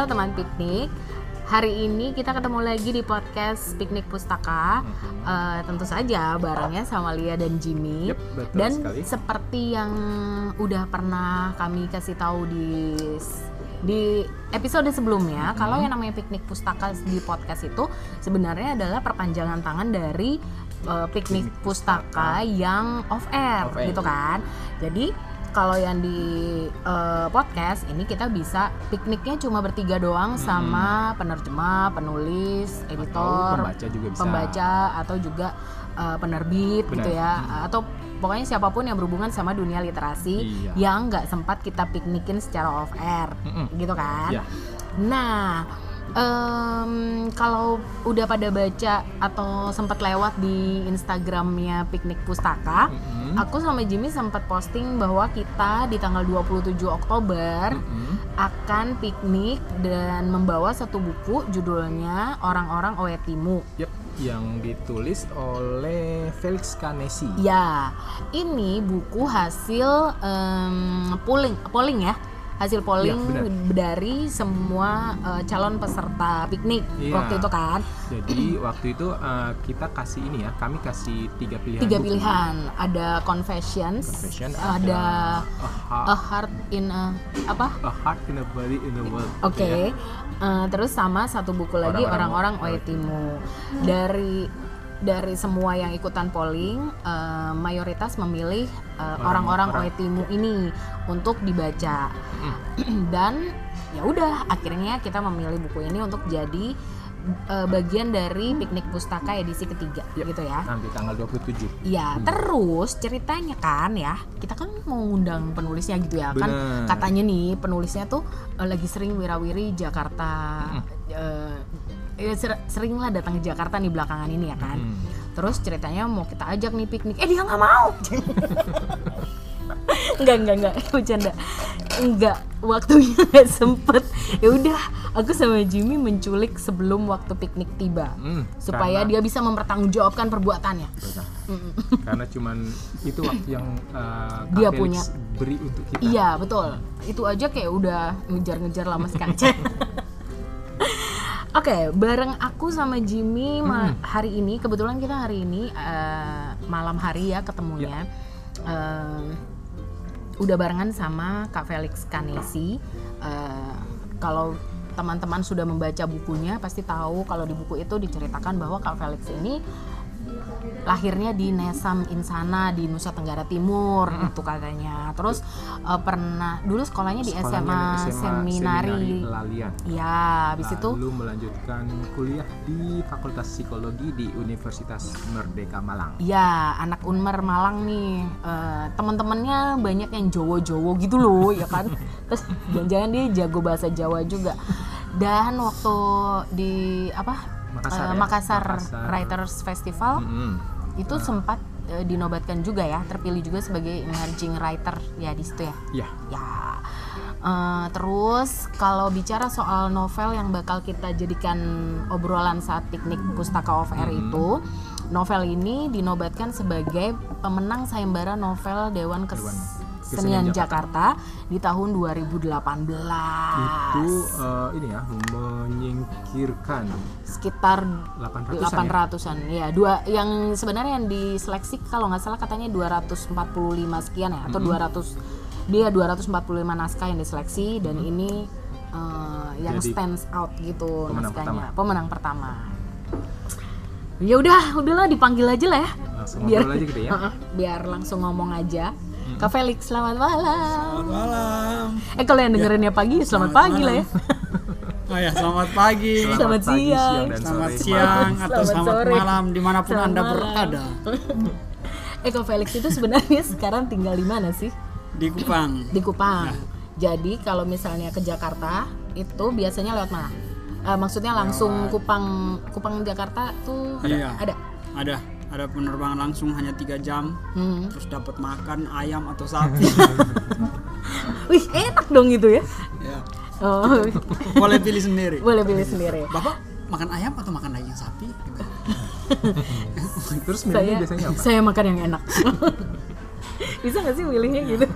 Halo teman piknik. Hari ini kita ketemu lagi di podcast Piknik Pustaka. Eh, tentu saja barengnya sama Lia dan Jimmy. Yep, betul dan sekali. seperti yang udah pernah kami kasih tahu di di episode sebelumnya, kalau yang namanya Piknik Pustaka di podcast itu sebenarnya adalah perpanjangan tangan dari Piknik Piknik Pustaka yang off air, Off air. gitu kan. Jadi kalau yang di eh, podcast ini kita bisa pikniknya cuma bertiga doang sama penerjemah, penulis, Atau editor, pembaca juga bisa. pembaca atau juga uh, penerbit Benar. gitu ya Hmm. atau pokoknya siapa pun yang berhubungan sama dunia literasi Iya. yang nggak sempat kita piknikin secara off air Mm-mm. gitu kan Iya. nah em, kalau udah pada baca atau sempat lewat di Instagramnya piknik pustaka Mm-mm. aku sama Jimmy sempat posting bahwa kita di tanggal 27 Oktober Mm-mm. akan piknik dan membawa satu buku judulnya Orang-orang Oetimu. Yep, yang ditulis oleh Felix Kanesi. Ya, ini buku hasil em, polling, polling ya, hasil polling benar. dari semua eh, calon peserta piknik Iya. waktu itu kan. Jadi waktu itu uh, kita kasih ini ya, kami kasih tiga pilihan. Tiga buku. pilihan, ada Confessions, Confession, ada, A Heart, A Heart in a apa? A Heart in a Body in the World. Oke, Ya. Eh, terus sama satu buku lagi Orang-orang orang-orang Oetimu dari dari semua yang ikutan polling eh, mayoritas memilih eh, orang-orang Orang-orang. Oetimu ini untuk dibaca dan ya udah akhirnya kita memilih buku ini untuk jadi eh, bagian dari piknik pustaka edisi ketiga Yep. gitu ya. Nanti tanggal 27. Iya, terus ceritanya kan ya, kita kan mau ngundang penulisnya gitu ya kan. Bener. Katanya nih penulisnya tuh eh, lagi sering wirawiri Jakarta. eh, ya ser- sering lah datang ke Jakarta nih belakangan ini ya kan. Hmm. Terus ceritanya mau kita ajak nih piknik. Eh dia nggak mau. enggak enggak enggak bercanda enggak waktunya nggak sempet ya udah aku sama Jimmy menculik sebelum waktu piknik tiba Hmm, supaya karena- dia bisa mempertanggungjawabkan perbuatannya Betul. Karena cuman itu waktu yang uh, Dia Felix punya. beri untuk kita. Iya betul. Itu aja kayak udah ngejar-ngejar lama sekali. Oke, bareng aku sama Jimmy ma- hari ini kebetulan kita hari ini eh, malam hari ya ketemunya. Eh, udah barengan sama Kak Felix Kanesi. Eh, kalau teman-teman sudah membaca bukunya pasti tahu kalau di buku itu diceritakan bahwa Kak Felix ini lahirnya di Nesam Insana di Nusa Tenggara Timur itu katanya. Terus eh, pernah dulu sekolahnya di SMA, Sekolahnya Seminari. Lalian. Ya, habis itu Lalu melanjutkan kuliah di Fakultas Psikologi di Universitas Merdeka Malang. Ya, anak Unmer Malang nih, eh, teman-temannya banyak yang Jowo-Jowo gitu loh, ya kan? Terus jangan-jangan dia jago bahasa Jawa juga. Dan waktu di apa? Makassar eh, ya? Makassar, Makassar. Writers Festival Mm-mm. itu sempat eh, dinobatkan juga ya, terpilih juga sebagai emerging writer ya di situ ya. Ya, Ya. Eh, terus kalau bicara soal novel yang bakal kita jadikan obrolan saat piknik pustaka of air itu, novel ini dinobatkan sebagai pemenang sayembara novel Dewan Kes- Dewan Kesenian Kesenian Jakarta. di tahun 2018. itu eh, ini ya menyingkirkan Sekitar 800-an ya? 800-an ya. Dua yang sebenarnya yang diseleksi kalau nggak salah katanya 245 sekian ya atau 200 dia 245 naskah yang diseleksi dan ini eh, yang Jadi, stands out gitu pemenang naskahnya. Pemenang pertama. Ya udah, udahlah dipanggil aja lah ya. Langsung ngobrol aja gitu ya. Heeh, biar langsung ngomong aja. Kak Felix, selamat malam. Selamat malam. Eh kalau yang dengerinnya pagi, selamat, selamat pagi lah ya. Oh ya, selamat pagi. Selamat pagi, siang. dan Selamat sore. siang atau Selamat selamat sore. malam di mana pun Selamat anda malam. berada Eh Kak Felix itu sebenarnya sekarang tinggal di mana sih? di Kupang. di Kupang. Jadi kalau misalnya ke Jakarta itu biasanya lewat mana? Eh, maksudnya langsung Kupang Kupang Jakarta tuh ada? Iya. ada. Ada ada penerbangan langsung hanya tiga jam, Hmm. terus dapat makan ayam atau sapi. Wih enak dong gitu ya. ya. Oh, Boleh pilih sendiri. boleh pilih sendiri. Bapak makan ayam atau makan daging sapi? Terus Saya biasanya apa? saya makan yang enak. Bisa nggak sih milihnya gitu?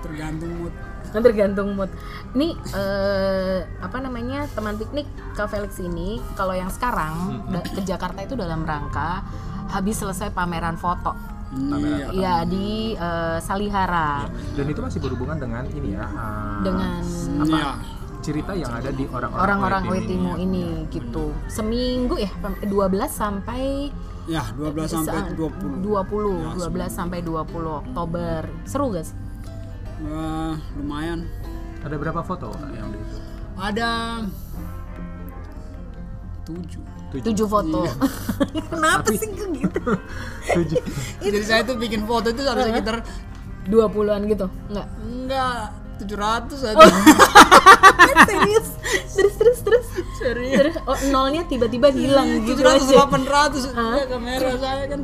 Tergantung mood. tergantung mood. Ini eh, apa namanya teman piknik Kak Felix ini kalau yang sekarang da- ke Jakarta itu dalam rangka habis selesai pameran foto. Iya. Iya di eh, Salihara Dan itu masih berhubungan dengan ini ya. uh, dengan Iya. cerita yang ada di orang-orang orang-orang Wetimo ini. ini gitu. Seminggu ya pem- 12 sampai Ya, 12 sampai sa- 20. 20, Ya, 12 sampai 20 Oktober. Seru guys. Wah, lumayan. Ada berapa foto yang di itu? Ada tujuh. Tujuh foto. Iya. Kenapa sih kok gitu? Tujuh. Jadi saya tuh bikin foto itu harus sekitar 20-an gitu. Enggak. enggak 700 aja. Oh. Serius. Terus terus terus. Serius. Terus oh, nolnya tiba-tiba hilang gitu 700 aja. 800. Ya kamera saya kan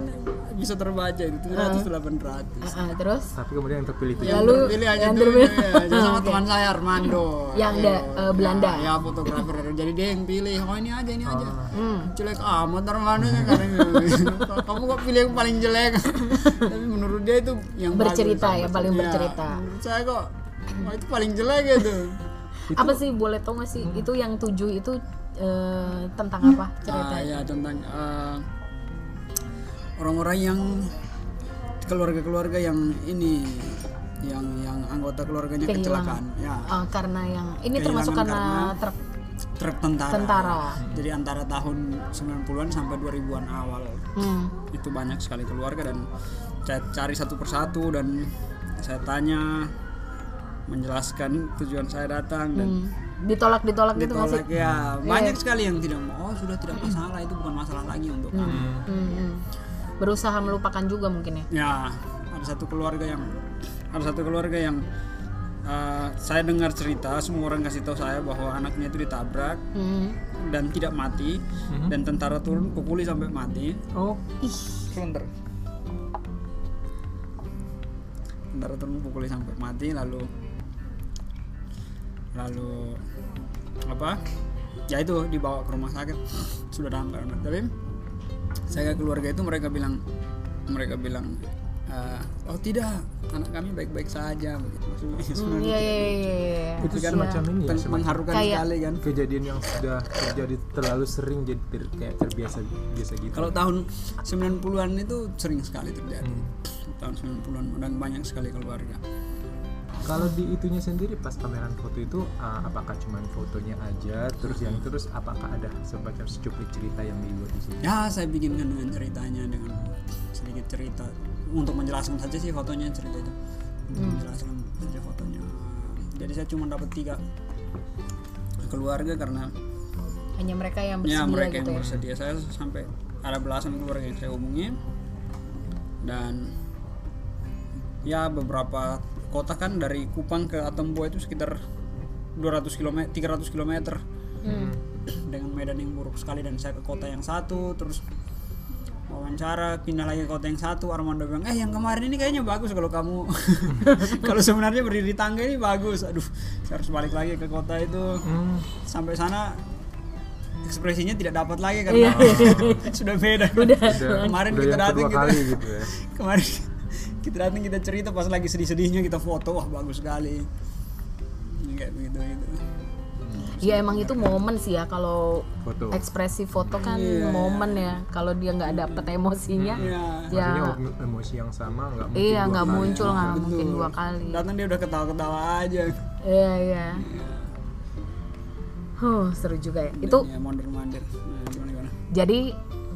bisa terbaca itu 700 800. Ah, terus Tapi kemudian yang terpilih itu Yang Lalu terpilih aja yang terpilih. ya, ya, sama Oke. teman saya Armando. Yang da- eh, Belanda. Ya, ya fotografer. Jadi dia yang pilih. Oh ini aja, ini aja. hmm. Jelek amat Armando kan Kamu kok pilih yang paling jelek? Tapi menurut dia itu yang Bercerita bagus. ya, paling Iya, bercerita. menurut saya kok wah, itu paling jelek gitu. Apa sih boleh tau gak sih itu yang tujuh itu eh, tentang apa cerita? Ah, ya tentang eh, orang-orang yang keluarga-keluarga yang ini yang yang anggota keluarganya Kehilangan. kecelakaan ya Eh, karena yang ini Kehilangan termasuk karena, karena- truk truk tentara. Tentara. Jadi antara tahun 90-an sampai 2000-an awal hmm. itu banyak sekali keluarga dan saya cari satu persatu dan saya tanya menjelaskan tujuan saya datang dan hmm. ditolak ditolak gitu masih ditolak ya. Banyak sekali yang tidak mau oh sudah tidak masalah itu bukan masalah lagi untuk kamu. Hmm, hmm. berusaha melupakan juga mungkin ya? Ya ada satu keluarga yang ada satu keluarga yang uh, saya dengar cerita semua orang kasih tahu saya bahwa anaknya itu ditabrak hmm. dan tidak mati dan tentara turun pukuli sampai mati. Oh, ih. Sebentar tentara turun pukuli sampai mati lalu lalu apa? Ya itu dibawa ke rumah sakit. Sudah dalam keadaan tapi saya ke keluarga itu mereka bilang mereka bilang "Eh, oh tidak anak kami baik-baik saja. Begitu Hmm, Sebenarnya iya iya iya iya. itu kan semacam ini ya, mengharukan Kayak- sekali kan. kejadian yang sudah terjadi terlalu sering jadi ter- kayak terbiasa biasa gitu. kalau tahun 90-an itu sering sekali terjadi. Hmm. tahun 90-an dan banyak sekali keluarga Kalau di itunya sendiri pas pameran foto itu uh, apakah cuma fotonya aja terus yang terus apakah ada semacam secuplik cerita yang dibuat di sini? Ya, saya bikinkan dengan ceritanya dengan sedikit cerita untuk menjelaskan saja sih fotonya cerita itu. Untuk menjelaskan saja fotonya. Jadi saya cuma dapat tiga keluarga karena hanya mereka yang bersedia ya mereka gitu yang ya bersedia. Saya sampai ada belasan keluarga yang saya hubungi dan ya beberapa kota kan dari Kupang ke Atambua itu sekitar 200 km 300 km Hmm. dengan medan yang buruk sekali dan saya ke kota yang satu terus wawancara pindah lagi ke kota yang satu Armando bilang eh yang kemarin ini kayaknya bagus kalau kamu. Kalau sebenarnya berdiri di tangga ini bagus. Aduh saya harus balik lagi ke kota itu. Hmm. sampai sana ekspresinya tidak dapat lagi karena sudah beda. Udah. Kemarin Udah kita datang kita kali gitu ya. kemarin kita datang kita cerita pas lagi sedih-sedihnya kita foto wah bagus sekali. Kayak begitu gitu. Ya emang itu momen sih ya kalau Foto. ekspresi foto kan Iya. momen ya kalau dia nggak dapet emosinya. Ya ya. Maksudnya em- emosi yang sama nggak mungkin iya nggak muncul nggak Betul. mungkin dua kali. Datang dia udah ketawa-ketawa aja. Iya iya. Huh seru juga ya. Itu ya mondar mandir nah, gimana gimana? jadi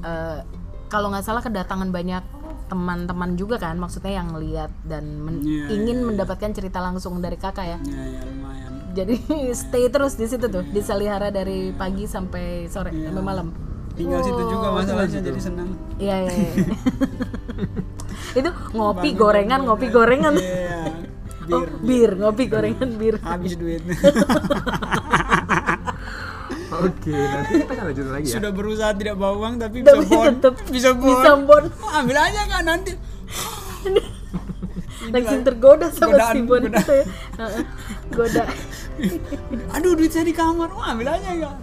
eh, kalau nggak salah kedatangan banyak teman-teman juga kan maksudnya yang lihat dan men- Iya, ingin mendapatkan cerita langsung dari kakak ya. Ya ya lumayan. Jadi stay terus di situ tuh di Salihara dari pagi sampai sore Iya. sampai malam. Tinggal situ Oh, juga masalahnya jadi senang. Iya iya, iya. itu ngopi gorengan ngopi gorengan. Iya, oh bir bir ngopi gorengan bir. Habis duit. Oke, nanti kita akan lanjut lagi ya. sudah berusaha tidak bawa uang tapi bisa Tapi bon tetep bisa bon bisa bon Oh, ambil aja kan nanti langsung tergoda sama godaan, si bon godaan. itu ya Heeh. goda aduh duit saya di kamar oh, ambil aja kan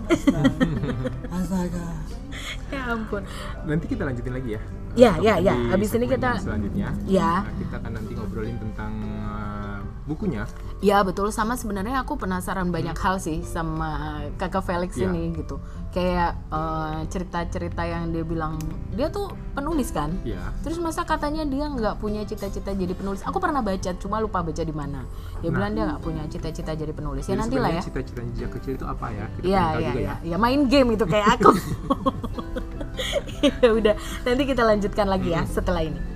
astaga ya ampun Nanti kita lanjutin lagi ya. Ya, Untuk ya, ya. Habis ini kita- selanjutnya. ya kita akan nanti ngobrolin tentang uh, bukunya Ya betul sama sebenarnya aku penasaran banyak hal sih sama kakak Felix Iya. ini gitu. Kayak eh, cerita-cerita yang dia bilang dia tuh penulis kan. ya Terus masa katanya dia nggak punya cita-cita jadi penulis? Aku pernah baca, cuma lupa baca di mana. Dia bilang dia nggak punya cita-cita jadi penulis. Ya nanti lah ya. cita-citanya sejak kecil itu apa ya Iya iya iya. Ya main game itu kayak aku. ya udah, nanti kita lanjutkan lagi ya setelah ini.